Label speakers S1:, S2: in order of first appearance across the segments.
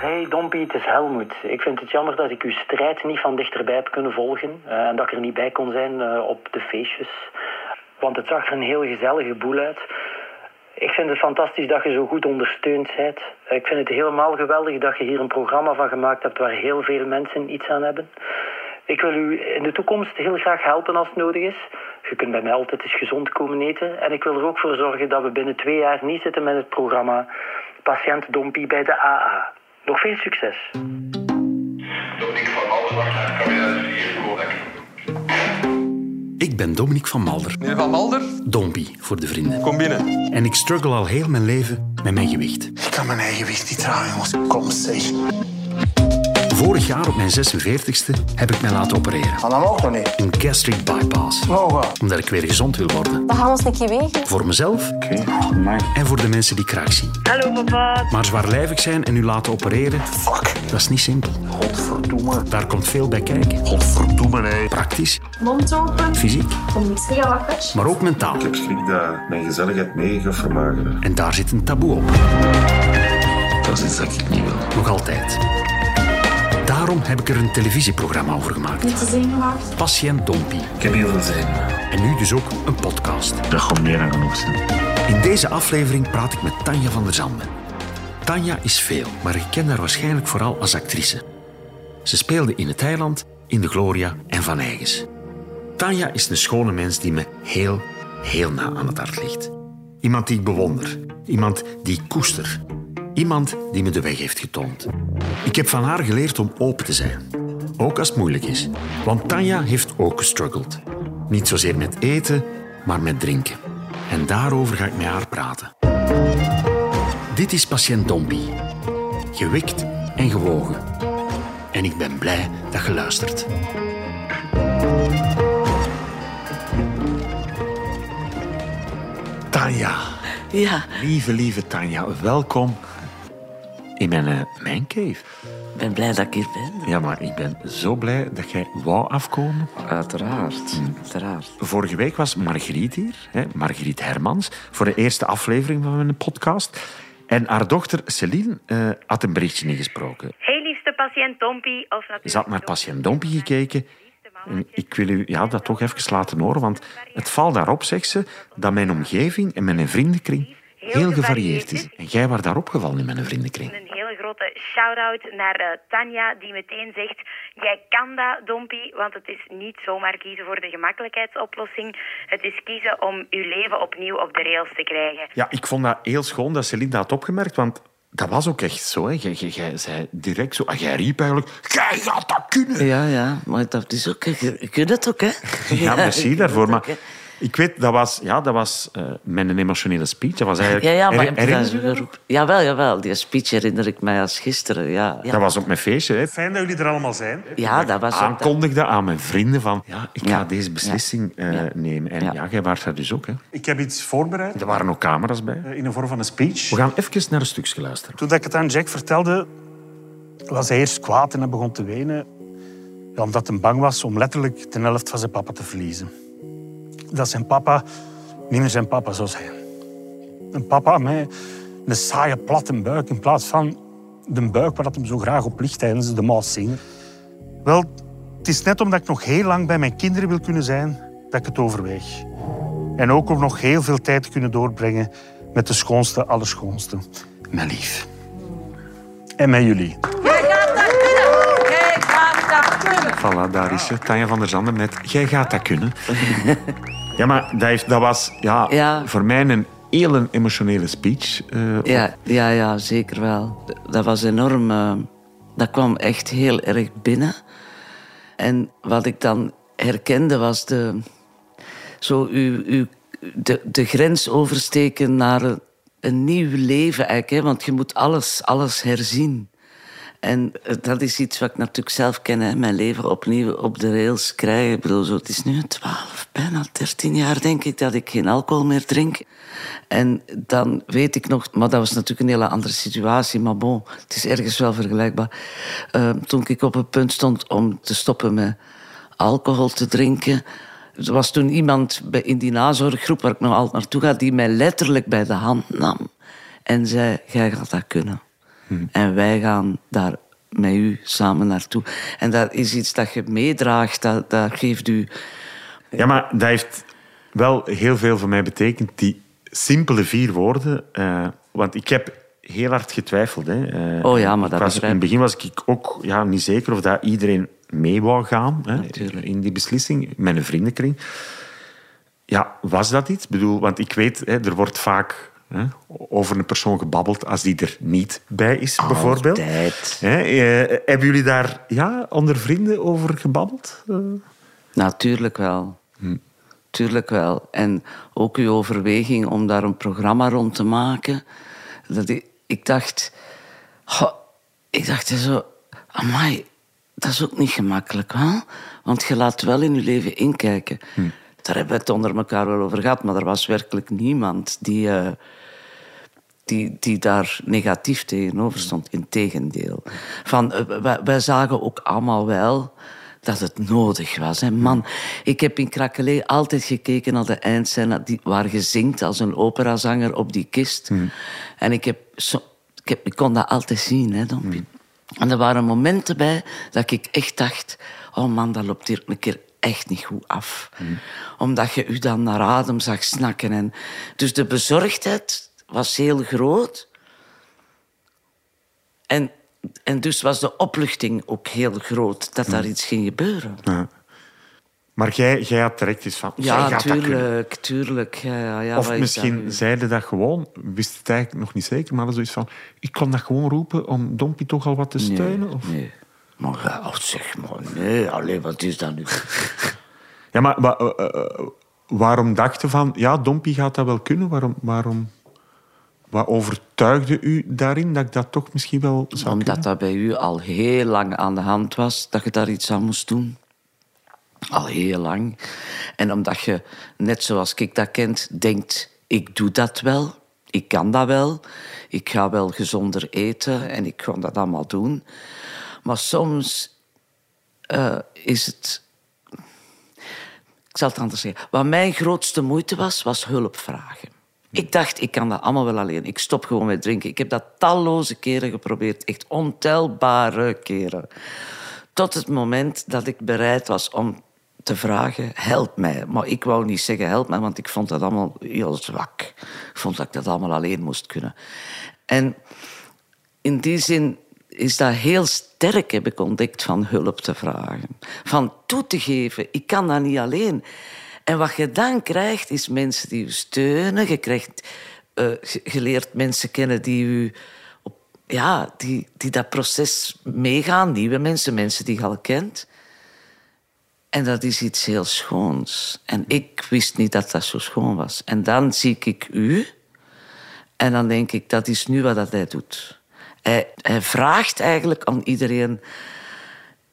S1: Hey Dompie, het is Helmoet. Ik vind het jammer dat ik uw strijd niet van dichterbij heb kunnen volgen eh, en dat ik er niet bij kon zijn eh, op de feestjes. Want het zag er een heel gezellige boel uit. Ik vind het fantastisch dat je zo goed ondersteund bent. Ik vind het helemaal geweldig dat je hier een programma van gemaakt hebt waar heel veel mensen iets aan hebben. Ik wil u in de toekomst heel graag helpen als het nodig is. Je kunt bij mij altijd eens gezond komen eten. En ik wil er ook voor zorgen dat we binnen twee jaar niet zitten met het programma Patiënt Dompie bij de AA. Nog veel succes.
S2: Dominique van Malder, cabine 4, Kodak.
S3: Ik ben Dominique van Malder,
S4: Meneer Van Malder,
S3: Dompie voor de vrienden.
S4: kom binnen.
S3: En ik struggle al heel mijn leven met mijn gewicht.
S5: Ik kan mijn eigen gewicht niet dragen, jongens. Kom, zeg.
S3: Vorig jaar op mijn 46ste heb ik mij laten opereren.
S5: Maar dan ook nog niet.
S3: Een gastric bypass.
S5: Mogen.
S3: Omdat ik weer gezond wil worden.
S6: We gaan ons een keer wegen.
S3: Voor mezelf
S5: Oké, maar
S3: en voor de mensen die kraak zien.
S6: Hallo papa.
S3: Maar zwaarlijvig zijn en u laten opereren,
S5: fuck.
S3: dat is niet simpel.
S5: Godverdomme.
S3: Daar komt veel bij kijken.
S5: Godverdomme, nee.
S3: Praktisch,
S6: Mond open.
S3: fysiek,
S6: niet zeggen wakker.
S3: maar ook mentaal.
S7: Ik heb schrik dat mijn gezelligheid mee gaat vermageren.
S3: En daar zit een taboe op.
S7: Dat is iets dat ik niet wil.
S3: Nog altijd. Daarom heb ik er een televisieprogramma over gemaakt.
S6: Niet te zenuwachtig.
S3: Patiënt Dompie.
S7: Ik heb heel veel zin.
S3: En nu dus ook een podcast.
S7: Dat gaat meer dan genoeg zijn.
S3: In deze aflevering praat ik met Tanja van der Zanden. Tanja is veel, maar ik ken haar waarschijnlijk vooral als actrice. Ze speelde in het Eiland, in de Gloria en Van Eygens. Tanja is een schone mens die me heel, heel na aan het hart ligt. Iemand die ik bewonder. Iemand die ik koester. Iemand die me de weg heeft getoond. Ik heb van haar geleerd om open te zijn. Ook als het moeilijk is. Want Tanja heeft ook gestruggeld. Niet zozeer met eten, maar met drinken. En daarover ga ik met haar praten. Dit is patiënt Dompie. Gewikt en gewogen. En ik ben blij dat je luistert. Tanja,
S8: Ja,
S3: lieve, lieve Tanja, welkom in mijn, uh, mijn cave.
S8: ik ben blij dat ik hier ben.
S3: Ja, maar ik ben zo blij dat jij wou afkomen.
S8: Uiteraard, uiteraard.
S3: Vorige week was Margriet hier, hè, Margriet Hermans, voor de eerste aflevering van mijn podcast. En haar dochter Celine eh, had een berichtje ingesproken.
S9: Hey liefste patiënt Dompie. Of natuurlijk
S3: Ze had naar patiënt Dompie gekeken. En ik wil u ja, dat toch even laten horen, want het valt daarop, zegt ze, dat mijn omgeving en mijn vriendenkring heel gevarieerd is. En jij was daar opgevallen in mijn vriendenkring.
S9: Een hele grote shout-out naar eh, Tanja, die meteen zegt... Jij kan dat, Dompie, want het is niet zomaar kiezen voor de gemakkelijkheidsoplossing. Het is kiezen om je leven opnieuw op de rails te krijgen.
S3: Ja, ik vond dat heel schoon dat Celine dat had opgemerkt, want dat was ook echt zo. Hè. Jij, jij, jij zei direct zo, ah, jij riep eigenlijk, jij gaat dat kunnen.
S8: Ja, ja, maar dat is ook... Je, je kunt het ook, hè?
S3: Ja, merci daarvoor. Maar ik weet, dat was, ja, dat was eh, mijn emotionele speech. Dat was eigenlijk...
S8: Ja, ja, maar...
S3: Her- je dat?
S8: dat, jawel, jawel. Die speech herinner ik mij als gisteren, ja. Ja,
S3: Dat was op mijn feestje. Hè.
S10: Fijn dat jullie er allemaal zijn.
S8: ja dat was.
S3: Aankondigde aan mijn vrienden van, ja, ik ga
S8: Ja.
S3: deze beslissing eh,
S8: Ja.
S3: nemen. En ja,
S8: Ja.
S3: jij was daar dus ook. Hè.
S10: Ik heb iets voorbereid
S3: Er waren ook camera's bij.
S10: eh, in de vorm van een speech.
S3: We gaan even naar een stukje luisteren.
S10: Toen ik het aan Jack vertelde, was hij eerst kwaad en hij begon te wenen. Ja, omdat hij bang was om letterlijk de helft van zijn papa te verliezen. Dat zijn papa niet meer zijn papa zou zijn. Een papa met een saaie platte buik in plaats van de buik waar dat hem zo graag op ligt tijdens de Maaszinger. Wel, het is net omdat ik nog heel lang bij mijn kinderen wil kunnen zijn, dat ik het overweeg. En ook om nog heel veel tijd te kunnen doorbrengen met de schoonste, allerschoonste. Mijn lief. En met jullie.
S3: Voilà, daar is ze. Tanja van der Zanden met Jij gaat dat kunnen. ja, maar dat, heeft, dat was ja,
S8: Ja.
S3: voor mij een heel emotionele speech. eh,
S8: Ja, ja, ja, zeker wel. Dat was enorm... eh, dat kwam echt heel erg binnen. En wat ik dan herkende was de, zo uw, uw, de, de grens oversteken naar een, een nieuw leven eigenlijk. Hè? Want je moet alles, alles herzien. En eh, dat is iets wat ik natuurlijk zelf ken. Mijn leven opnieuw op de rails krijgen. Ik bedoel, zo, het is nu 12, bijna 13 jaar denk ik dat ik geen alcohol meer drink. En dan weet ik nog, maar dat was natuurlijk een hele andere situatie. Maar bon, het is ergens wel vergelijkbaar. Eh, toen ik op het punt stond om te stoppen met alcohol te drinken. Er was toen iemand in die nazorggroep waar ik nog altijd naartoe ga, die mij letterlijk bij de hand nam en zei: Jij gaat dat kunnen. En wij gaan daar met u samen naartoe. En dat is iets dat je meedraagt, dat, dat geeft u...
S3: Ja, maar dat heeft wel heel veel voor mij betekend, die simpele vier woorden. eh, want ik heb heel hard getwijfeld. Hè. Eh,
S8: Oh ja, maar dat
S3: was, In het begin was ik ook ja, niet zeker of dat iedereen mee wou gaan hè, in die beslissing. Een vriendenkring. Ja, was dat iets? Ik bedoel, want ik weet, hè, er wordt vaak hè, over een persoon gebabbeld als die er niet bij is, bijvoorbeeld. Hè, eh, hebben jullie daar ja, onder vrienden over gebabbeld? Eh,
S8: Natuurlijk wel. Tuurlijk wel. En ook uw overweging om daar een programma rond te maken. Dat ik, ik dacht... goh, ik dacht zo... Amai, dat is ook niet gemakkelijk, hè? Want je laat wel in je leven inkijken. Daar hebben we het onder elkaar wel over gehad, maar er was werkelijk niemand die... eh, die, die daar negatief tegenover stond. Integendeel. Van, eh, wij, wij zagen ook allemaal wel dat het nodig was. Hè. Man, ik heb in Krakelé altijd gekeken naar de eindscène die, waar je zingt als een operazanger op die kist. En ik, heb ik, heb, ik kon dat altijd zien. Hè, Dompie. En er waren momenten bij dat ik echt dacht... Oh man, dat loopt hier een keer echt niet goed af. Omdat je u dan naar adem zag snakken. En dus de bezorgdheid was heel groot. En, en dus was de opluchting ook heel groot dat daar iets ging gebeuren.
S3: Maar jij, jij had direct iets van...
S8: Ja,
S3: dat
S8: tuurlijk, tuurlijk. Ja, ja,
S3: Of misschien
S8: dat
S3: zeiden dat gewoon, wist het eigenlijk nog niet zeker, maar hadden zoiets van, ik kan dat gewoon roepen om Dompie toch al wat te steunen? Of?
S8: Nee. Maar ja, oh, zeg maar, nee, alleen wat is dat nu?
S3: Ja, maar wa- eh, eh, waarom dacht je van, ja, Dompie gaat dat wel kunnen? Waarom, waarom, wat overtuigde u daarin dat ik dat toch misschien wel zou
S8: Omdat
S3: kunnen?
S8: dat bij u al heel lang aan de hand was, dat je daar iets aan moest doen. Al heel lang. En omdat je, net zoals ik dat kent, denkt... Ik doe dat wel, ik kan dat wel. Ik ga wel gezonder eten en ik ga dat allemaal doen. Maar soms eh, is het... Ik zal het anders zeggen. Wat mijn grootste moeite was, was hulp vragen. Ik dacht, ik kan dat allemaal wel alleen. Ik stop gewoon met drinken. Ik heb dat talloze keren geprobeerd. Echt ontelbare keren. Tot het moment dat ik bereid was om te vragen, help mij. Maar ik wou niet zeggen help mij, want ik vond dat allemaal heel zwak. Ik vond dat ik dat allemaal alleen moest kunnen. En in die zin is dat heel sterk, heb ik ontdekt, van hulp te vragen. Van toe te geven, ik kan dat niet alleen. En wat je dan krijgt, is mensen die je steunen. Je, krijgt, leert mensen kennen die u ja, die, die dat proces meegaan. Nieuwe mensen, mensen die je al kent. En dat is iets heel schoons. En ik wist niet dat dat zo schoon was. En dan zie ik u. En dan denk ik, dat is nu wat dat hij doet. Hij, hij vraagt eigenlijk aan iedereen...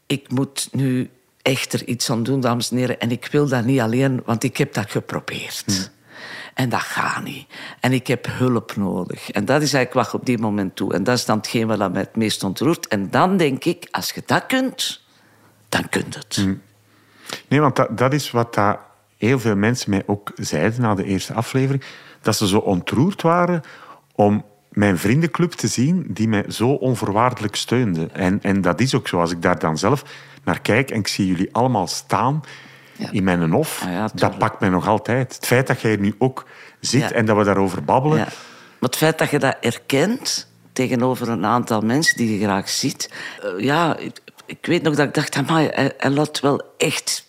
S8: Ik moet nu echt er iets aan doen, dames en heren. En ik wil dat niet alleen, want ik heb dat geprobeerd. En dat gaat niet. En ik heb hulp nodig. En dat is eigenlijk wat je op die moment doet. En dat is dan hetgeen wat mij het meest ontroert. En dan denk ik, als je dat kunt, dan kun je het.
S3: Nee, want dat, dat is wat dat heel veel mensen mij ook zeiden na de eerste aflevering. Dat ze zo ontroerd waren om mijn vriendenclub te zien die mij zo onvoorwaardelijk steunde. En, en dat is ook zo. Als ik daar dan zelf naar kijk en ik zie jullie allemaal staan in mijn hof,
S8: Ah ja,
S3: dat pakt mij nog altijd. Het feit dat jij hier nu ook zit
S8: Ja.
S3: en dat we daarover babbelen.
S8: Ja. Maar het feit dat je dat erkent tegenover een aantal mensen die je graag ziet. eh, ja, ik, ik weet nog dat ik dacht, amai, hij, hij laat wel echt...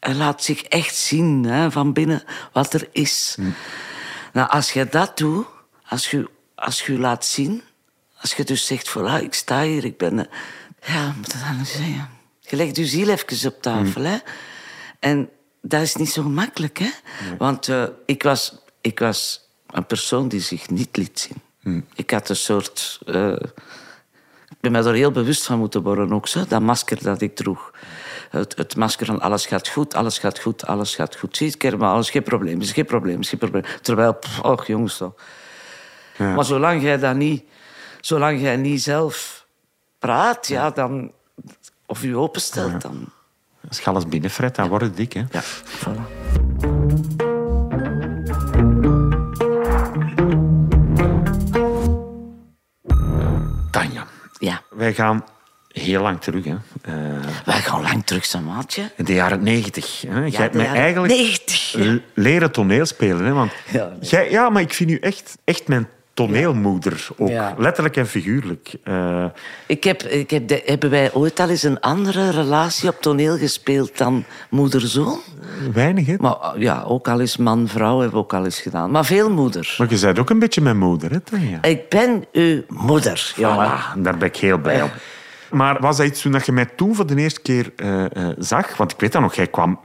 S8: Hij laat zich echt zien hè, van binnen wat er is. Nou, als je dat doet, als je, als je je laat zien... Als je dus zegt, voilà, ik sta hier, ik ben... eh, Ja, moet dat dan zeggen? Je legt je ziel even op tafel, hè. En dat is niet zo gemakkelijk, hè. Want eh, ik, was, ik was een persoon die zich niet liet zien. Ik had een soort... eh, ik ben me er heel bewust van moeten worden ook, zo, dat masker dat ik droeg. Het, het masker van alles gaat goed, alles gaat goed, alles gaat goed. Zie je, maar alles geen probleem, is geen probleem, is geen probleem. Terwijl, pff, och jongens, toch. Maar zolang jij dat niet, zolang jij niet zelf praat, ja, dan, of je openstelt, dan...
S3: Als je alles binnenfret, dan wordt het dik. Hè?
S8: Ja, voilà. Ja.
S3: Wij gaan heel lang terug. Hè. Eh,
S8: Wij gaan lang terug, zijn maatje.
S3: in de jaren negentig. hè. Jij hebt mij eigenlijk
S8: 90, ja.
S3: l- leren toneelspelen. Hè, want
S8: Ja, nee.
S3: jij, ja, maar ik vind u echt, echt mijn toneelmoeder. Ook.
S8: Ja.
S3: Letterlijk en figuurlijk. Eh,
S8: Ik heb, ik heb de- hebben wij ooit al eens een andere relatie op toneel gespeeld dan moeder-zoon?
S3: weinig, hè?
S8: Maar uh, ja, ook al eens man-vrouw hebben we ook al eens gedaan. Maar veel moeder.
S3: Maar je bent ook een beetje mijn moeder, hè, Tanja?
S8: Ik ben uw moeder, jongen.
S3: Voilà, daar ben ik heel blij om. Maar was dat iets toen dat je mij toen voor de eerste keer eh, eh, zag? Want ik weet dat nog, jij kwam...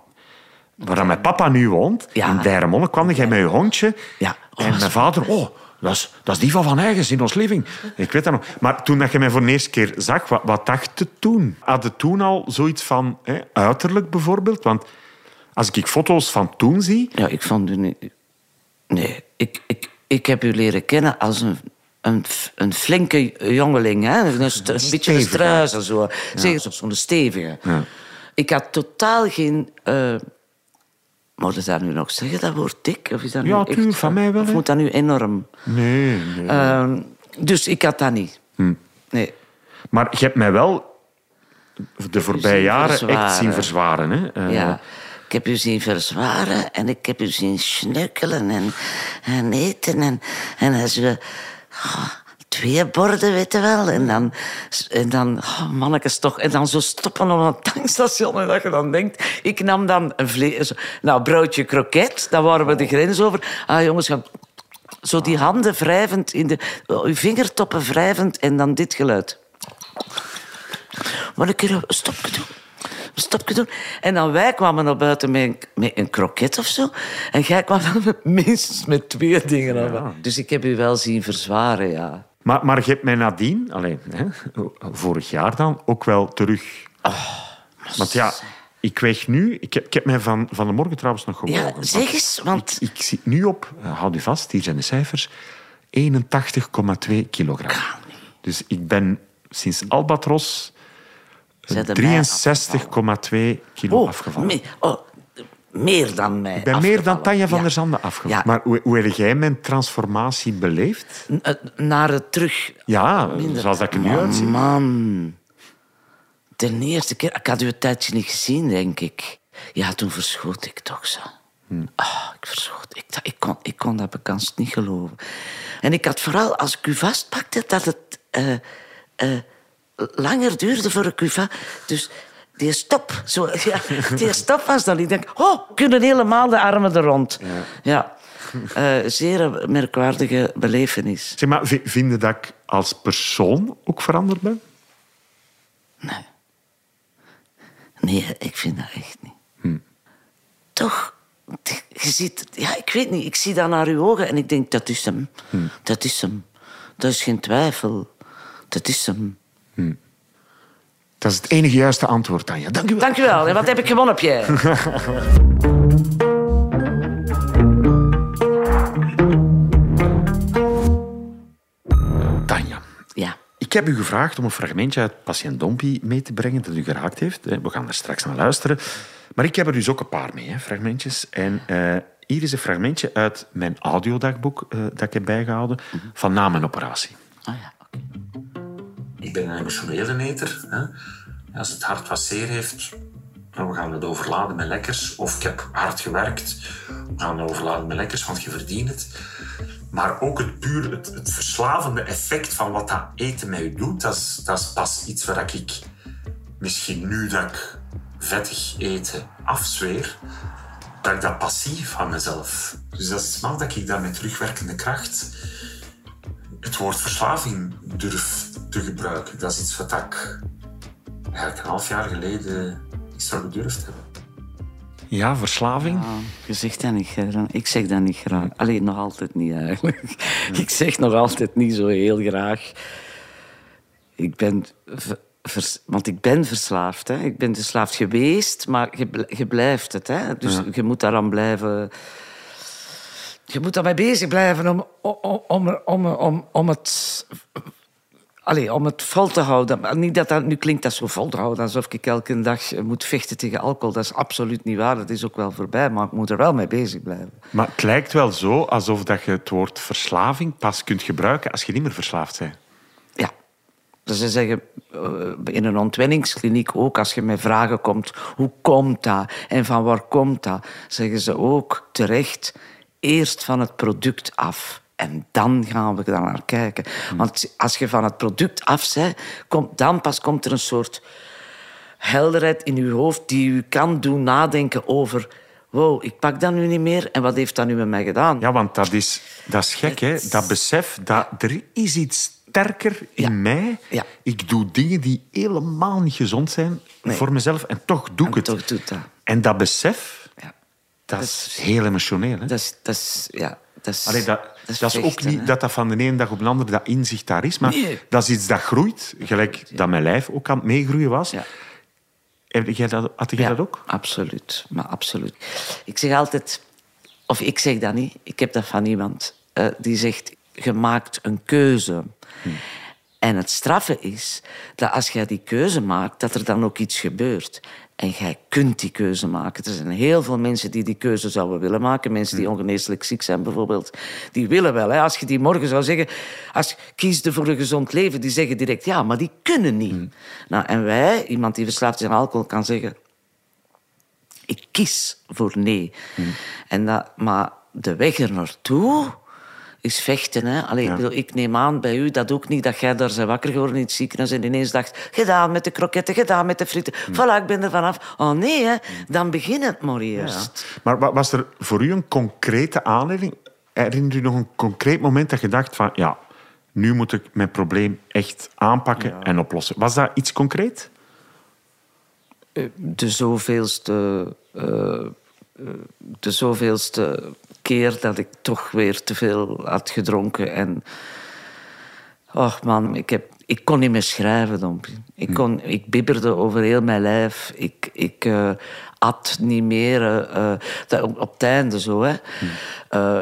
S3: Waar mijn papa nu woont,
S8: Ja.
S3: in Dijremonde, kwam jij met je hondje.
S8: Ja. Oh,
S3: en mijn vader... Oh, dat is, dat is die van Van Eigens in ons living. Ik weet dat nog. Maar toen dat je mij voor de eerste keer zag, wat, wat dacht je toen? Had je toen al zoiets van hè, uiterlijk bijvoorbeeld? Want als ik foto's van toen zie...
S8: Ja, ik vond u niet... Nee, ik, ik, ik heb u leren kennen als een, een, een flinke jongeling. Hè? Een, een beetje een
S3: Stevige.
S8: struis en zo. Zo- zo'n stevige.
S3: Ja.
S8: Ik had totaal geen... eh moet ik dat nu nog zeggen, dat woord dik? Of is dat nu
S3: Ja,
S8: echt-
S3: van mij wel,
S8: Of moet dat nu enorm...
S3: Nee, nee.
S8: Ehm, dus ik had dat niet.
S3: Hm.
S8: Nee.
S3: Maar je hebt mij wel de voorbije jaren echt zien verzwaren. Hè? Eh,
S8: Ja. Ik heb u zien verzwaren en ik heb u zien snukkelen en, en eten. En, en als we... oh, twee borden, weet je wel. En dan, en dan oh, mannetjes toch. En dan zo stoppen op een tankstation. En dat je dan denkt... Ik nam dan een vlees... Nou, broodje kroket. Dan waren we de grens over. Ah, jongens, gaan... Zo die handen wrijvend in de... Uw vingertoppen wrijvend en dan dit geluid. Maar een keer een stopje doen. Een stopje doen. En dan wij kwamen naar buiten met een, met een kroket of zo. En jij kwam dan met- minstens met twee dingen. Dus ik heb u wel zien verzwaren, ja.
S3: Maar, maar je hebt mij nadien, alleen, hè, vorig jaar dan, ook wel terug... Want ja, ik weeg nu... Ik heb, ik heb mij van, van de morgen trouwens nog gewogen.
S8: Ja, zeg eens, want...
S3: Ik, ik zit nu op, eh, houd u vast, hier zijn de cijfers, 81,2 kilogram. Dus ik ben sinds Albatros eh,
S8: Zijn er mij
S3: 63,2 kilo
S8: Oh,
S3: afgevallen.
S8: me- oh, meer dan mij
S3: Ik ben meer dan. Tanja van
S8: Ja.
S3: der Zanden afgevallen.
S8: Ja.
S3: Maar hoe, hoe heb jij mijn transformatie beleefd?
S8: N- eh, Naar het terug.
S3: Ja,
S8: Minder.
S3: zoals dat ik er nu
S8: Man,
S3: uitzie.
S8: Man. De eerste keer... Ik had u een tijdje niet gezien, denk ik. Ja, toen verschoot ik toch zo. Ah, ik verschoot. Ik, ik, kon, ik kon dat bekans niet geloven. En ik had vooral, als ik u vastpakte, dat het eh, eh, langer duurde voor ik u va... Dus die stop, zo, ja, die stop was dan. Ik denk, oh, kunnen helemaal de armen er rond. Ja. Eh, zeer een merkwaardige belevenis.
S3: Zeg maar, vi- vind je dat ik als persoon ook veranderd ben?
S8: Nee, ik vind dat echt niet. Toch, je ziet... Ja, ik weet niet. Ik zie dat naar uw ogen en ik denk, dat is hem. Dat is hem. Dat is geen twijfel. Dat is hem.
S3: Dat is het enige juiste antwoord, Tanja. Dank u wel.
S8: Dank u wel. En wat heb ik gewonnen, Pierre?
S3: Tanja,
S8: Ja.
S3: ik heb u gevraagd om een fragmentje uit Patiënt Dompie mee te brengen dat u geraakt heeft. We gaan er straks naar luisteren. Maar ik heb er dus ook een paar mee, hè, fragmentjes. En eh, hier is een fragmentje uit mijn audiodagboek eh, dat ik heb bijgehouden van na mijn operatie.
S8: Oh ja,
S4: ben een emotionele eter. Hè. Als het hart wat zeer heeft, dan gaan we het overladen met lekkers. Of ik heb hard gewerkt, we gaan het overladen met lekkers, want je verdient het. Maar ook het puur, het, verslavende effect van wat dat eten met je doet, dat is, dat is pas iets waar ik misschien nu dat ik vettig eten afzweer, dat ik dat pas zie van mezelf. Dus dat is maar dat ik dat met terugwerkende kracht het woord verslaving durf te gebruiken. Dat is iets wat ik eigenlijk een half jaar geleden niet zou gedurfd hebben.
S3: Ja, verslaving.
S8: Je zegt dat niet graag. Ik zeg dat niet graag. Alleen nog altijd niet eigenlijk. Ik zeg nog altijd niet zo heel graag. Ik ben... ver- vers- want ik ben verslaafd. Hè. Ik ben verslaafd geweest, maar je blijft het. Hè. Dus je moet daaraan blijven... Je moet daarmee bezig blijven om, om, om, om, om, om het... Allee, om het vol te houden. Niet dat dat, nu klinkt dat zo vol te houden, alsof ik elke dag eh, moet vechten tegen alcohol. Dat is absoluut niet waar. Dat is ook wel voorbij, maar ik moet er wel mee bezig blijven.
S3: Maar het lijkt wel zo alsof dat je het woord verslaving pas kunt gebruiken als je niet meer verslaafd bent.
S8: Ja. Dus ze zeggen eh, in een ontwenningskliniek ook, als je met vragen komt, hoe komt dat en van waar komt dat, zeggen ze ook terecht, eerst van het product af. En dan gaan we daar naar kijken. Want als je van het product af bent, komt, dan pas komt er een soort helderheid in je hoofd die u kan doen nadenken over... Wow, ik pak dat nu niet meer en wat heeft dat nu met mij gedaan?
S3: Ja, want dat is, dat is gek, hè? Dat besef dat er is iets sterker in mij.
S8: Ja.
S3: Ik doe dingen die helemaal niet gezond zijn voor mezelf en toch doe ik het.
S8: Toch doet dat.
S3: En dat besef, Dat is heel emotioneel. Hè?
S8: Dat is... Dat is ja, dat is,
S3: Allee, dat,
S8: dat
S3: dat is ook niet
S8: hè.
S3: dat dat van de ene dag op de andere dat inzicht daar is, maar
S8: Nee.
S3: dat is iets dat groeit, gelijk dat mijn lijf ook aan het meegroeien was.
S8: Ja.
S3: Heb jij dat, had jij
S8: Ja,
S3: dat ook?
S8: Absoluut, maar absoluut. Ik zeg altijd, of ik zeg dat niet, ik heb dat van iemand eh, die zegt: je maakt een keuze. En het straffe is dat als jij die keuze maakt, dat er dan ook iets gebeurt. En jij kunt die keuze maken. Er zijn heel veel mensen die die keuze zouden willen maken. Mensen die ongeneeslijk ziek zijn bijvoorbeeld. Die willen wel. Hè. Als je die morgen zou zeggen... Als kies je voor een gezond leven, die zeggen direct ja, maar die kunnen niet. Nou, en wij, iemand die verslaafd is aan alcohol, kan zeggen... Ik kies voor nee. En dat, maar de weg er naartoe is vechten. Hè? Allee, ik, bedoel, ik neem aan bij u dat ook niet dat jij daar zijn wakker geworden in het ziekenhuis en ineens dacht gedaan met de kroketten, gedaan met de frieten. Voilà, ik ben er vanaf. Oh nee, hè? dan begin het maar eerst.
S3: Maar wa- was er voor u een concrete aanleiding? Herinner u nog een concreet moment dat je dacht van... Ja, nu moet ik mijn probleem echt aanpakken en oplossen. Was dat iets concreet?
S8: De zoveelste, eh, eh, de zoveelste keer dat ik toch weer te veel had gedronken. En, och man, ik, heb, ik kon niet meer schrijven, Dompie. Ik, kon, ik bibberde over heel mijn lijf. Ik, ik eh, at niet meer. eh, eh, op, op het einde zo, hè.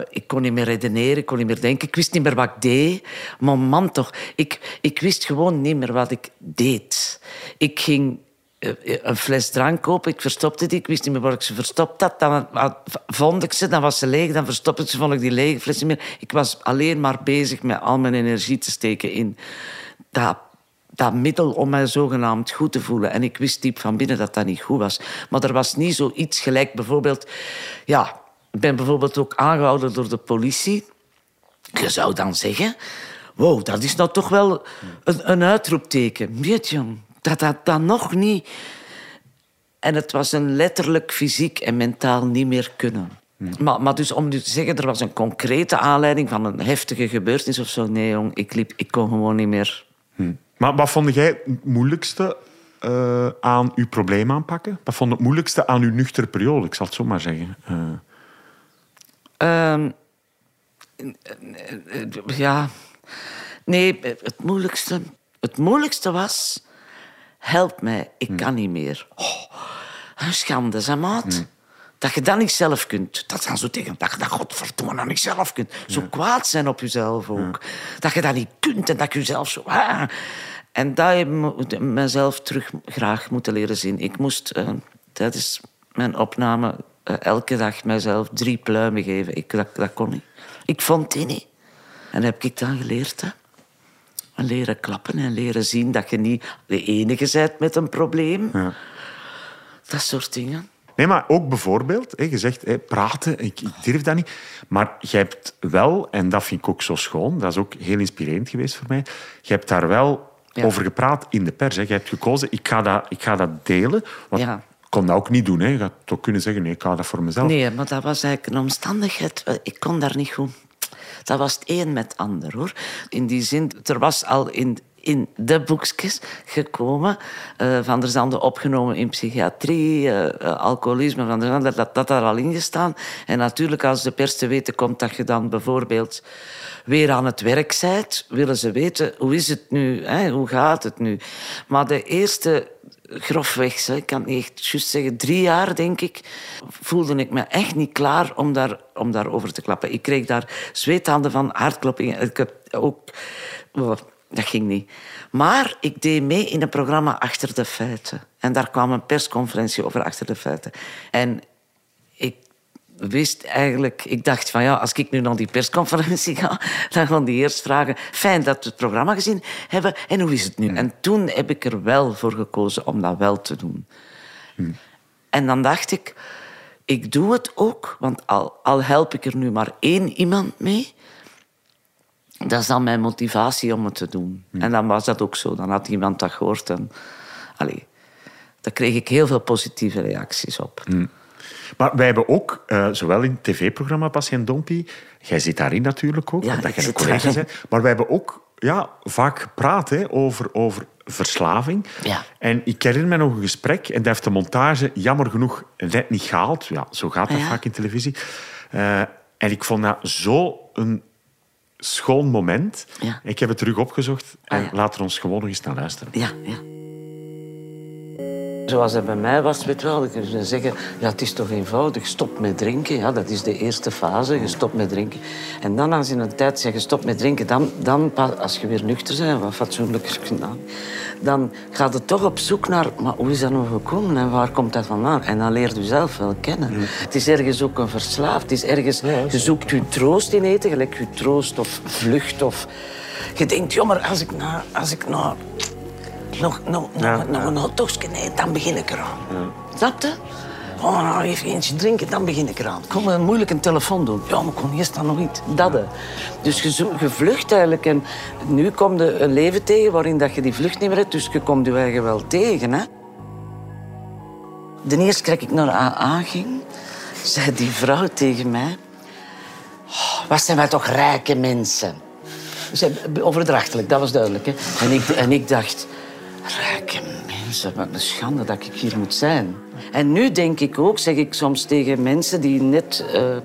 S8: Ik kon niet meer redeneren, ik kon niet meer denken. Ik wist niet meer wat ik deed. Maar man, toch. Ik, ik wist gewoon niet meer wat ik deed. Ik ging een fles drank kopen. Ik verstopte die. Ik wist niet meer waar ik ze verstopt had. Dan vond ik ze, dan was ze leeg. Dan verstopte ik ze, vond die lege fles niet meer. Ik was alleen maar bezig met al mijn energie te steken in dat, dat middel om mij zogenaamd goed te voelen. En ik wist diep van binnen dat dat niet goed was. Maar er was niet zoiets gelijk. Bijvoorbeeld, ja, ik ben bijvoorbeeld ook aangehouden door de politie. Je zou dan zeggen... Wow, dat is nou toch wel een, een uitroepteken. Weet dat dat dan nog niet... En het was een letterlijk fysiek en mentaal niet meer kunnen. Maar, maar dus om nu te zeggen, er was een concrete aanleiding van een heftige gebeurtenis of zo. Nee, jong, ik, liep, ik kon gewoon niet meer.
S3: Maar wat vond jij het moeilijkste eh, aan uw probleem aanpakken? Wat vond het moeilijkste aan uw nuchtere periode? Ik zal het zo maar zeggen. Eh,
S8: Ehm, eh, eh, ja. Nee, het moeilijkste, het moeilijkste was... Help mij, ik kan niet meer. Oh, een schande, zeg maat. Dat je dat niet zelf kunt. Dat dan zo tegen dat je dat godverdomme niet zelf kunt. Zo kwaad zijn op jezelf ook. Dat je dat niet kunt en dat je jezelf zo... ah. En dat heb ik mezelf terug graag moeten leren zien. Ik moest, eh, dat is mijn opname, eh, elke dag mezelf drie pluimen geven. Ik, dat, dat kon niet. Ik vond die niet. En dat heb ik dan geleerd. Hè. En leren klappen en leren zien dat je niet de enige bent met een probleem. Dat soort dingen.
S3: Nee, maar ook bijvoorbeeld, hè, je zegt hè, praten, ik, durf dat niet. Maar je hebt wel, en dat vind ik ook zo schoon, dat is ook heel inspirerend geweest voor mij, je hebt daar wel
S8: Ja.
S3: over gepraat in de pers. Hè. Je hebt gekozen, ik ga dat, ik ga dat delen. Want
S8: Ja.
S3: ik kon dat ook niet doen. Hè. Je gaat toch kunnen zeggen, nee, ik ga dat voor mezelf.
S8: Nee, maar dat was eigenlijk een omstandigheid. Ik kon daar niet goed. Dat was het een met ander, hoor. In die zin, er was al in, in de boekjes gekomen. eh, van der Zande opgenomen in psychiatrie, eh, eh, alcoholisme, van der Zande, dat dat daar al in gestaan. En natuurlijk, als de pers te weten komt dat je dan bijvoorbeeld weer aan het werk bent, willen ze weten, hoe is het nu? Hè? Hoe gaat het nu? Maar de eerste grofweg, ik kan het niet echt juist zeggen, drie jaar denk ik, voelde ik me echt niet klaar om, daar, om daarover te klappen. Ik kreeg daar zweethanden van, hartkloppingen. Ik heb ook... oh, dat ging niet. Maar ik deed mee in een programma Achter de Feiten. En daar kwam een persconferentie over Achter de Feiten. En wist eigenlijk... Ik dacht van ja, als ik nu naar die persconferentie ga, dan gaan die eerst vragen... Fijn dat we het programma gezien hebben. En hoe is het nu? En toen heb ik er wel voor gekozen om dat wel te doen. En dan dacht ik, ik doe het ook, want al, al help ik er nu maar één iemand mee, dat is dan mijn motivatie om het te doen. En dan was dat ook zo. Dan had iemand dat gehoord en allee, daar kreeg ik heel veel positieve reacties op.
S3: Maar wij hebben ook, eh, zowel in het tv-programma Patiënt Dompie, jij zit daarin natuurlijk ook,
S8: Ja,
S3: omdat jij een collega bent, maar wij hebben ook ja, vaak gepraat hè, over, over verslaving.
S8: Ja.
S3: En ik herinner me nog een gesprek, en dat heeft de montage jammer genoeg net niet gehaald. Ja, zo gaat dat
S8: ja.
S3: vaak in televisie. Eh, en ik vond dat zo een schoon moment.
S8: Ja.
S3: Ik heb het terug opgezocht en
S8: Ah,
S3: laten we ons gewoon nog eens naar luisteren.
S8: Ja, ja. Zoals het bij mij was, weet je wel, zou zeggen, ja, het is toch eenvoudig, stop met drinken. Ja, dat is de eerste fase, je stopt met drinken. En dan als je in een tijd zegt, je stopt met drinken, dan, dan als je weer nuchter bent, wat fatsoenlijk is gedaan, dan gaat het toch op zoek naar, maar hoe is dat nou gekomen en waar komt dat vandaan? En dan leert u zelf wel kennen. Het is ergens ook een verslaafd, het is ergens, je zoekt je troost in eten, gelijk je troost of vlucht of... Je denkt, joh, maar als ik naar, als ik naar nog, nog, nog, nog een hotdogje, nee, dan begin ik eraan. Snap je? Oh, nou even eentje drinken, dan begin ik eraan. Kom een moeilijk een telefoon doen. Ja, maar kon eerst dan nog iets. Dat. hè. Dus je, je vlucht eigenlijk. En nu komt er een leven tegen waarin dat je die vlucht niet meer hebt. Dus je komt je eigen wel tegen. Hè? De eerste keer dat ik naar AA ging, zei die vrouw tegen mij... "Oh, wat zijn wij toch rijke mensen. Ze- Overdrachtelijk, dat was duidelijk. Hè? En, ik, en ik dacht, mensen, wat een schande dat ik hier moet zijn. En nu denk ik ook, zeg ik soms tegen mensen die net eh,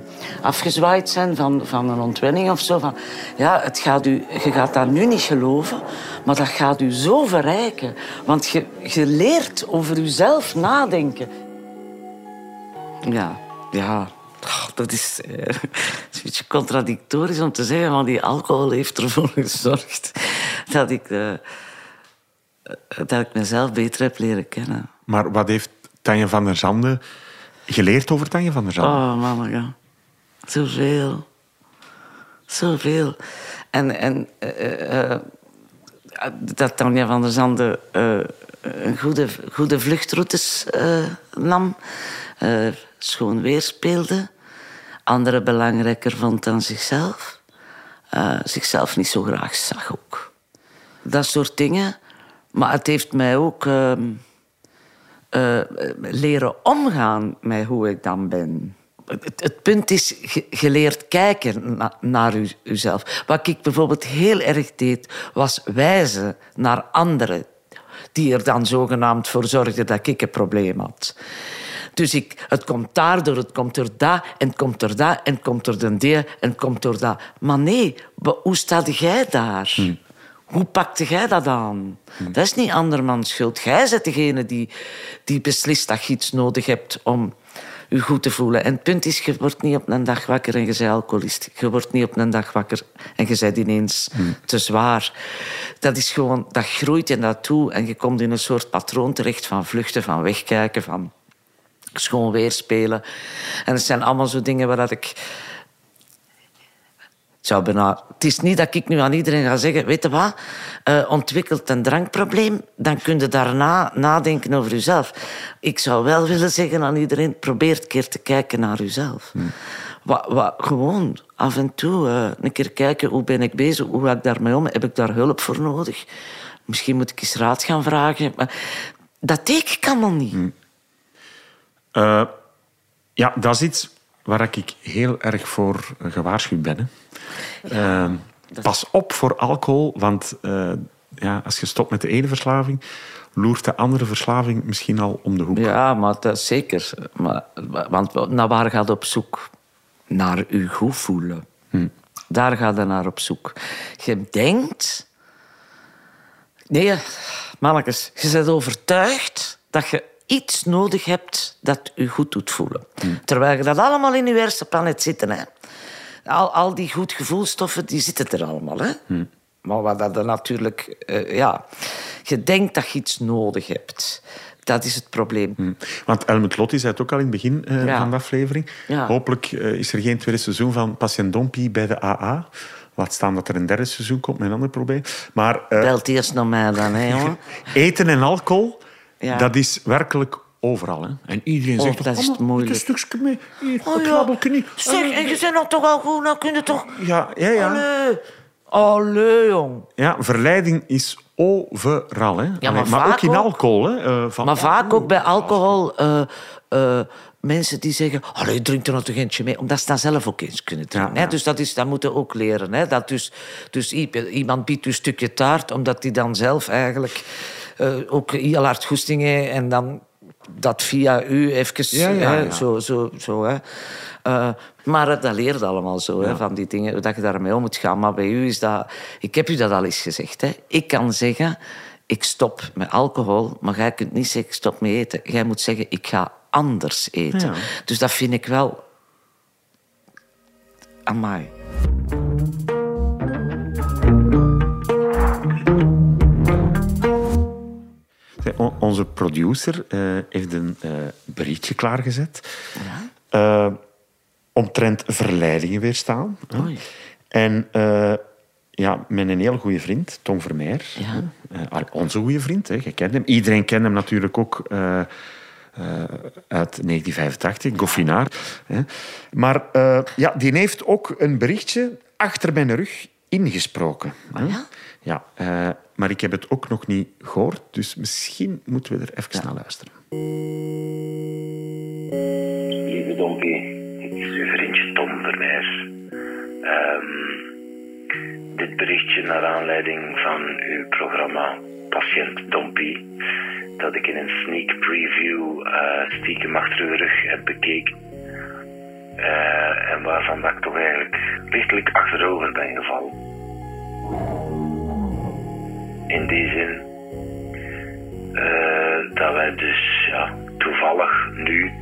S8: afgezwaaid zijn van, van een ontwenning of zo, van, ja, het gaat u, je gaat dat nu niet geloven, maar dat gaat u zo verrijken. Want je, leert over jezelf nadenken. Ja, ja. Dat is, eh, is een beetje contradictorisch om te zeggen, maar die alcohol heeft ervoor gezorgd dat ik, eh, dat ik mezelf beter heb leren kennen.
S3: Maar wat heeft Tanja van der Zanden geleerd over Tanja van der Zanden?
S8: Oh, mama, ja. Zoveel. Zoveel. En, en eh, eh, dat Tanja van der Zanden eh, een goede, goede vluchtroutes eh, nam. eh, schoon weer speelde. Anderen belangrijker vond dan zichzelf. eh, zichzelf niet zo graag zag ook. Dat soort dingen. Maar het heeft mij ook... ehm, eh, leren omgaan met hoe ik dan ben. Het, het- punt is, leert kijken na- naar u, uzelf. Wat ik bijvoorbeeld heel erg deed, was wijzen naar anderen. Die er dan zogenaamd voor zorgden dat ik een probleem had. Dus ik, het komt daardoor, het komt door dat, en het komt door dat, en het komt door de die, en het komt door dat. Maar nee, hoe sta jij daar? Hoe pakte jij dat aan? Dat is niet andermans schuld. Jij bent degene die, die beslist dat je iets nodig hebt om je goed te voelen. En het punt is, je wordt niet op een dag wakker en je bent alcoholist. Je wordt niet op een dag wakker en je bent ineens te zwaar. Dat is gewoon, dat groeit en dat toe. En je komt in een soort patroon terecht van vluchten, van wegkijken, van schoon weer spelen. En het zijn allemaal zo dingen waar dat ik... Zou bijna... Het is niet dat ik nu aan iedereen ga zeggen... Weet je wat? Eh, ontwikkelt een drankprobleem, dan kun je daarna nadenken over jezelf. Ik zou wel willen zeggen aan iedereen... Probeer een keer te kijken naar jezelf. Wat, wat, gewoon af en toe eh, een keer kijken... Hoe ben ik bezig? Hoe ga ik daarmee om? Heb ik daar hulp voor nodig? Misschien moet ik eens raad gaan vragen. Maar dat deed ik allemaal niet.
S3: Eh, ja, dat is iets waar ik heel erg voor gewaarschuwd ben. Hè. Eh, pas op voor alcohol, want eh, ja, als je stopt met de ene verslaving, loert de andere verslaving misschien al om de hoek.
S8: Ja, maar dat is zeker. Maar, want naar waar gaat op zoek? Naar je goed voelen. Daar gaat je naar op zoek. Je denkt... Nee, mannetjes, je bent overtuigd dat je iets nodig hebt dat je goed doet voelen. Terwijl je dat allemaal in je hersenplanet zitten. Hè. Al, al die goed gevoelstoffen, die zitten er allemaal. Hè. Maar wat dat er natuurlijk... eh, ja, je denkt dat je iets nodig hebt. Dat is het probleem.
S3: Hm. Want Helmut Lotti zei het ook al in het begin eh,
S8: Ja.
S3: van de aflevering.
S8: Ja.
S3: Hopelijk eh, is er geen tweede seizoen van Patient Dompie bij de AA. Laat staan dat er een derde seizoen komt met een ander probleem. Maar
S8: Belt eerst naar mij dan, hè, jongen.
S3: eten en alcohol,
S8: Ja.
S3: dat is werkelijk overal. Hè? En iedereen
S8: Oh,
S3: zegt...
S8: dat is
S3: "Kom
S8: het
S3: maar,
S8: moeilijk.
S3: Een stukje mee. Hier,
S8: Oh,
S3: een
S8: ja.
S3: niet.
S8: Zeg, en je bent nog toch al goed, dan kun je toch...
S3: Ja, ja, ja.
S8: Allee, Allee jong.
S3: ja, verleiding is overal. Hè?
S8: Ja, maar
S3: Allee, maar ook in alcohol. Hè? Eh, van,
S8: Maar vaak ook bij alcohol... eh, eh, mensen die zeggen... Allee, drink er nog toch eentje mee. Omdat ze dat zelf ook eens kunnen drinken.
S3: Ja.
S8: Dus dat, is, dat moeten we ook leren. Hè. Dat dus, dus iemand biedt een stukje taart... omdat hij dan zelf eigenlijk eh, ook heel hard goesting heeft... en dan dat via u even...
S3: Ja, ja,
S8: hè. Zo, zo, zo, hè. Eh, maar dat leert allemaal zo, hè, van die dingen, dat je daarmee om moet gaan. Maar bij u is dat... Ik heb u dat al eens gezegd. Hè. Ik kan zeggen, ik stop met alcohol, maar jij kunt niet zeggen, ik stop met eten. Jij moet zeggen, ik ga anders eten. Dus dat vind ik wel... Amai.
S3: Onze producer eh, heeft een eh, berichtje klaargezet. Eh, omtrent verleidingen weerstaan. En ja, met een heel goede vriend, Tom Vermeer.
S8: Ja.
S3: Onze goede vriend, hè. je kent hem. Iedereen kent hem natuurlijk ook uit 1985, Goffinaar. Hè. Maar ja, die heeft ook een berichtje achter mijn rug ingesproken. hè.
S8: Ah, ja?
S3: Ja, eh, maar ik heb het ook nog niet gehoord, dus misschien moeten we er even naar luisteren.
S11: Lieve Dompie, het is uw vriendje Tom. Ehm, dit berichtje naar aanleiding van uw programma Patiënt Dompie, dat ik in een sneak preview eh, stiekem achter uw rug heb bekeken. Eh, en waarvan dat ik toch eigenlijk lichtelijk achterover ben gevallen. In die zin eh, dat wij dus ja, toevallig nu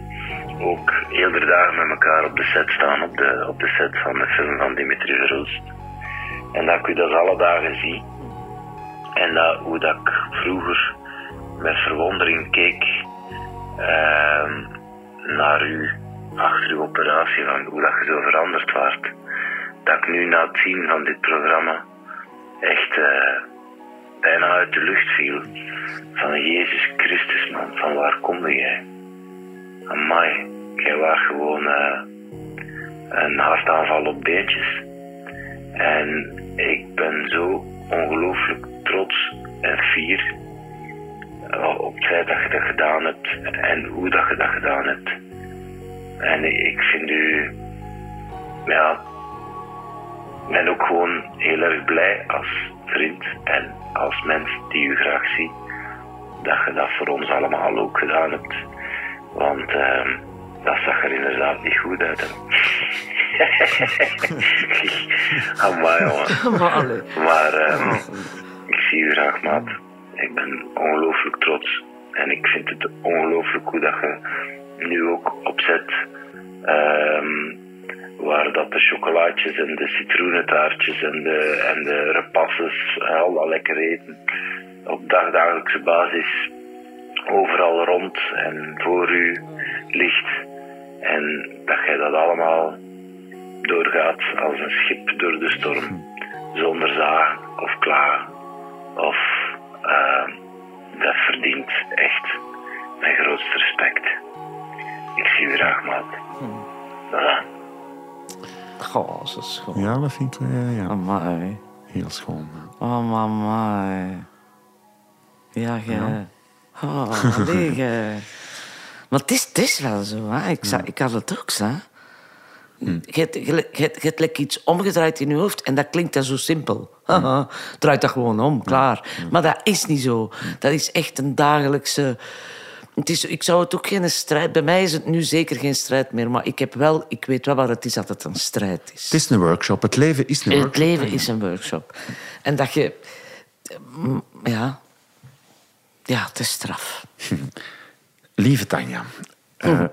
S11: ook eerder dagen met elkaar op de set staan, op de, op de set van de film van Dimitri Verhulst. En dat ik u dat alle dagen zie. En dat, hoe dat ik vroeger met verwondering keek ehm, naar u achter uw operatie, van hoe dat je zo veranderd waart. Dat ik nu na het zien van dit programma echt eh, bijna uit de lucht viel. Van Jezus Christus man, van waar kom jij? Amai, jij was gewoon eh, een hartaanval op beentjes. En ik ben zo ongelooflijk trots en fier eh, op het feit dat je dat gedaan hebt en hoe dat je dat gedaan hebt. En ik vind u, ja, ben ook gewoon heel erg blij als vriend en als mens die u graag ziet, dat je dat voor ons allemaal ook gedaan hebt. Want ehm, dat zag er inderdaad niet goed uit. Hè. Amai, jongen.
S8: Maar,
S11: ehm, ik zie u graag, maat. Ik ben ongelooflijk trots. En ik vind het ongelooflijk hoe dat je nu ook opzet. waar dat de chocolaatjes en de citroenentaartjes en de, en de repasses, al dat lekker eten, op dagdagelijkse basis overal rond en voor u ligt. En dat jij dat allemaal doorgaat als een schip door de storm. Zonder zagen of klagen. Of ehm, dat verdient echt mijn grootste respect. Ik zie u graag, maat. Voilà.
S8: Goh, zo schoon.
S3: Ja, dat vind ik eh, ja,
S8: Amai.
S3: heel schoon.
S8: Oh, mama. Ja, jij. Oh, nee, jij. Maar het is, het is wel zo, hè. Ik, ik had het ook, hè. Je hebt- Je hebt- like iets omgedraaid in je hoofd en dat klinkt dan zo simpel. Haha, Draait dat gewoon om, klaar. Maar dat is niet zo. Dat is echt een dagelijkse... Het is, ik zou het ook geen strijd... Bij mij is het nu zeker geen strijd meer, maar ik, heb wel, ik weet wel waar het is dat het een strijd is.
S3: Het is een workshop. Het leven is een
S8: Het
S3: workshop.
S8: leven is een workshop. En dat je... Ja... Ja, het is straf.
S3: Lieve Tanja, eh,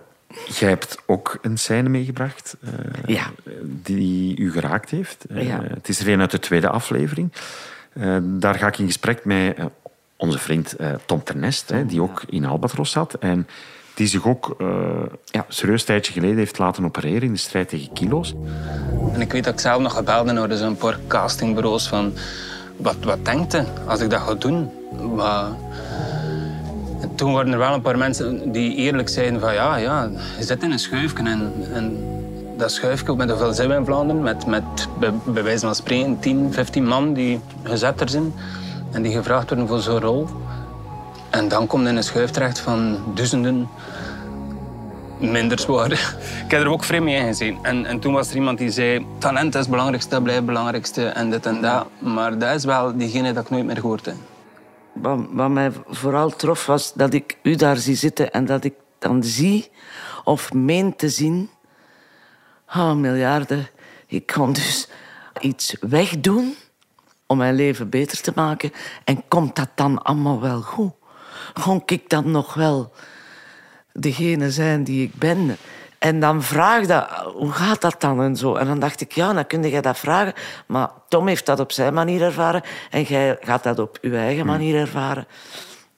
S3: jij hebt ook een scène meegebracht eh,
S8: Ja.
S3: die u geraakt heeft. Eh,
S8: Ja.
S3: Het is er een uit de tweede aflevering. Daar ga ik in gesprek met
S12: onze vriend eh, Tom Ternest, hè, die ook in Albatros zat. En die zich ook eh ja, serieus een tijdje geleden heeft laten opereren in de strijd tegen kilo's.
S13: En ik weet dat ik zelf nog gebeld ben door zo'n paar castingbureaus van... Wat, wat denkt je als ik dat ga doen? Toen waren er wel een paar mensen die eerlijk zeiden van... Ja, ja, je zit in een schuifje en, dat schuifje, met hoeveel zijn in Vlaanderen? Met, met bij, wijze van spreken 10, 15 man die gezet er zijn. En die gevraagd worden voor zo'n rol. En dan komt in een schuif terecht van duizenden minder zwaar. Ik heb er ook vreemd mee ingezien. En, en toen was er iemand die zei... Talent is het belangrijkste, dat blijft het belangrijkste. En dit en dat. Maar dat is wel diegene dat ik nooit meer gehoord heb.
S8: Wat, wat mij vooral trof was dat ik u daar zie zitten en dat ik dan zie of meen te zien. Ah, miljarden. Ik kan dus iets wegdoen om mijn leven beter te maken. En komt dat dan allemaal wel goed? Gon ik dan nog wel degene zijn die ik ben? En dan vraag dat, hoe gaat dat dan en zo? En dan dacht ik, ja, dan kun je dat vragen. Maar Tom heeft dat op zijn manier ervaren en jij gaat dat op je eigen manier ervaren.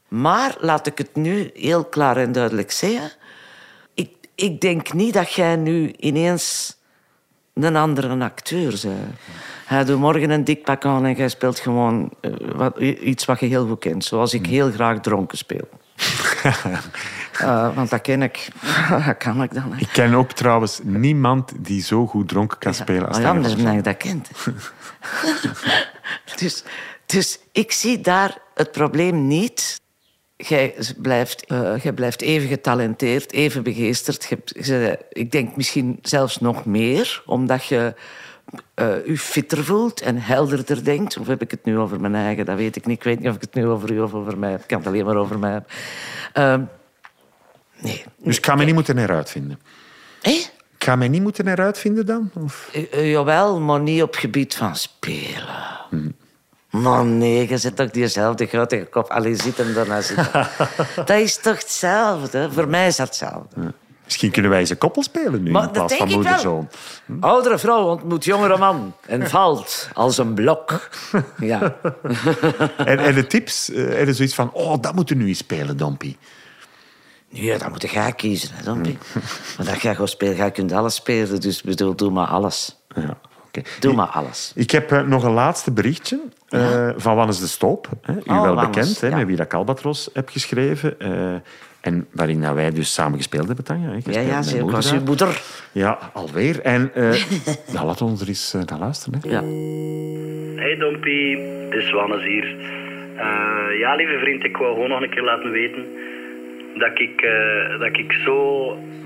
S8: Maar laat ik het nu heel klaar en duidelijk zeggen. Ik, ik denk niet dat jij nu ineens een andere acteur bent. Hij doet morgen een dikpak aan en jij speelt gewoon eh, wat, iets wat je heel goed kent. Zoals ik heel graag dronken speel. Eh, want dat ken ik. dat kan ik dan. hè.
S3: Ik ken ook trouwens niemand die zo goed dronken kan spelen als
S8: ja,
S3: Tanja
S8: omdat
S3: van
S8: je dat kent. dus, dus ik zie daar het probleem niet. Jij blijft, eh, jij blijft even getalenteerd, even begeesterd. Ik denk misschien zelfs nog meer, omdat je eh, je fitter voelt en helderder denkt. Of heb ik het nu over mijn eigen? Dat weet ik niet. Ik weet niet of ik het nu over u of over mij heb. Ik kan het alleen maar over mij hebben. Ehm, nee.
S3: Dus ik ga mij niet moeten heruitvinden.
S8: Hé?
S3: Ik ga mij niet moeten heruitvinden dan? Of?
S8: Eh, eh, jawel, maar niet op gebied van spelen. Maar nee, je zit toch diezelfde grote kop. Allee, zit hem daarna zitten. dat is toch hetzelfde? Voor mij is dat hetzelfde.
S3: Misschien kunnen wij eens een koppel spelen nu
S8: Maar
S3: in plaats van
S8: ik
S3: moeder-zoon.
S8: Oudere vrouw ontmoet jongere man en valt als een blok. Ja.
S3: En, en de tips, eh, er is zoiets van, oh, dat moeten we nu eens spelen, Dompie.
S8: Nee, dan moet jij kiezen, hè, Dompie. Maar dat jij gaat spelen, jij kunt alles spelen. Dus bedoel, doe maar alles.
S3: Ja, oké.
S8: Doe maar alles.
S3: Ik heb eh, nog een laatste berichtje eh, van Wannes de Stoop. Hè, u
S8: Oh,
S3: wel
S8: Wannes,
S3: bekend, hè,
S8: ja.
S3: met wie dat ik Albatros heb geschreven. eh, en waarin dat wij dus samen gespeeld hebben, Tanja.
S8: Ja, ja, ze- was uw moeder.
S3: Ja, alweer. En eh ja, laat ons er eens eh, naar luisteren. Hè.
S8: Ja.
S14: Hey Dompie, het is Wannes hier. Eh, ja, lieve vriend, ik wou gewoon nog een keer laten weten dat ik, eh, dat ik zo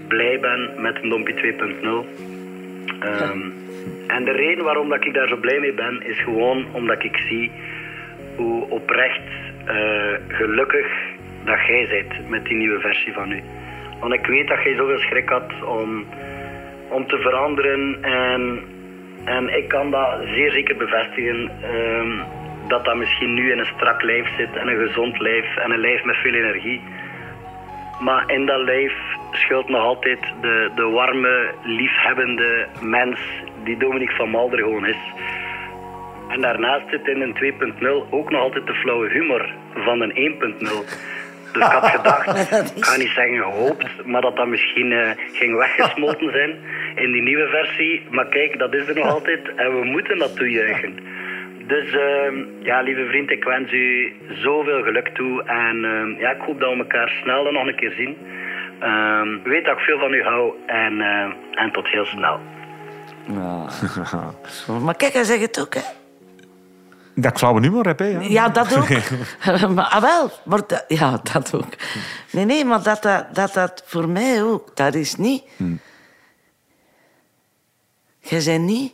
S14: blij ben met een Dompie 2.0. Ehm, en de reden waarom dat ik daar zo blij mee ben, is gewoon omdat ik zie hoe oprecht eh, gelukkig dat jij bent met die nieuwe versie van u. Want ik weet dat jij zoveel schrik had om, om te veranderen en en ik kan dat zeer zeker bevestigen. ehm, dat dat misschien nu in een strak lijf zit en een gezond lijf en een lijf met veel energie. Maar in dat lijf schuilt nog altijd de, de warme, liefhebbende mens die Dominique van Malder gewoon is. En daarnaast zit in een 2.0 ook nog altijd de flauwe humor van een 1.0. Dus ik had gedacht, ik ga niet zeggen gehoopt, maar dat dat misschien eh, ging weggesmolten zijn in die nieuwe versie. Maar kijk, dat is er nog altijd en we moeten dat toejuichen. Dus ehm, ja, lieve vriend, ik wens u zoveel geluk toe. En ehm, ja, ik hoop dat we elkaar snel dan nog een keer zien. Ehm, weet dat ik veel van u hou en, eh, en tot heel snel.
S8: Ja. Maar kijk, hij zegt het ook, hè.
S3: Dat ik flauwe humor heb, hè. Ja,
S8: Ja, dat ook. maar, ah, wel, maar dat, ja, dat ook. Nee, nee, maar dat dat, dat dat voor mij ook, dat is niet... Je bent niet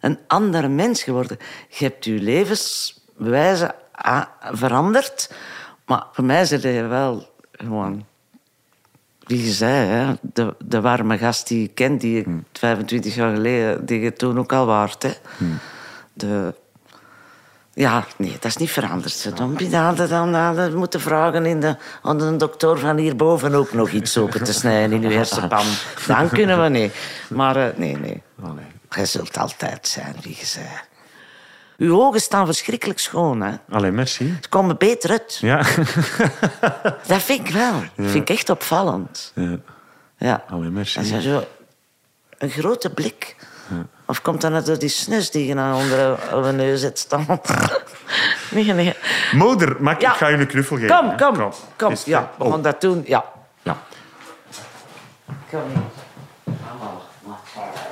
S8: een andere mens geworden. Je hebt je levenswijze veranderd, maar voor mij zit je wel gewoon... Wie je zei, hè? De, de warme gast die ik ken, die ik 25 jaar geleden, die je toen ook al waard. Hè? De, ja, nee, dat is niet veranderd. Dan dan hadden dan, dan moeten vragen in de, aan de dokter van hierboven ook nog iets open te snijden in uw hersenpan. Dan kunnen we niet. Maar eh, nee, nee. Jij zult altijd zijn wie je zei. Uw ogen staan verschrikkelijk schoon. Hè?
S15: Allee, merci.
S8: Ze komen beter uit.
S15: Ja.
S8: Dat vind ik wel. Dat vind ik echt opvallend.
S15: ja.
S8: Ja.
S15: Allee, merci.
S8: Zo een grote blik.
S15: Ja.
S8: Of komt dat net door die snus die je nou onder je neus zit staan? nee, nee.
S15: Moeder, mag ik,
S8: Ja.
S15: ik ga je een knuffel geven.
S8: Kom, kom, kom.
S15: Is het-
S8: Ja, we
S15: Oh.
S8: gaan dat doen. Ja.
S15: Ja.
S8: Kom hier.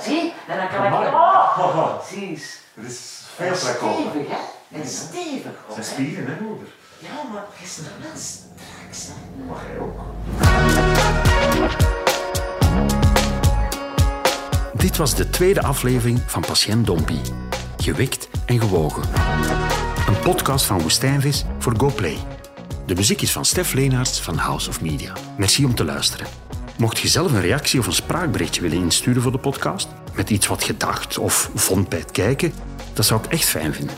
S8: Zie? En dan kan ik... Oh, zie eens.
S15: Het is
S8: En stevig, hè? En stevig. ook, hè?
S15: spieren, hè, moeder?
S8: Ja, maar het is nog wel straks, hè?
S15: Mag jij ook?
S3: Dit was de tweede aflevering van Patiënt Dompie. Gewikt en gewogen. Een podcast van Woestijnvis voor GoPlay. De muziek is van Stef Leenaerts van House of Media. Merci om te luisteren. Mocht je zelf een reactie of een spraakberichtje willen insturen voor de podcast, met iets wat je dacht of vond bij het kijken, dat zou ik echt fijn vinden.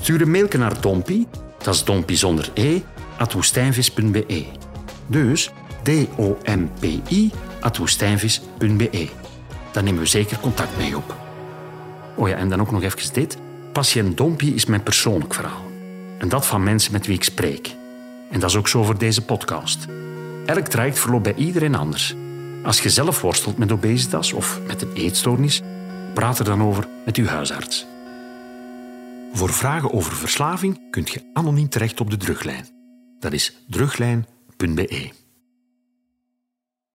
S3: Stuur een mailje naar Dompie, dat is Dompie zonder e, at woestijnvis.be. Dus D-O-M-P-I, at woestijnvis.be. Daar nemen we zeker contact mee op. Oh ja, en dan ook nog even dit. Patiënt Dompie is mijn persoonlijk verhaal. En dat van mensen met wie ik spreek. En dat is ook zo voor deze podcast. Elk traject verloopt bij iedereen anders. Als je zelf worstelt met obesitas of met een eetstoornis, praat er dan over met uw huisarts. Voor vragen over verslaving kunt je anoniem terecht op de druglijn. Dat is druglijn.be.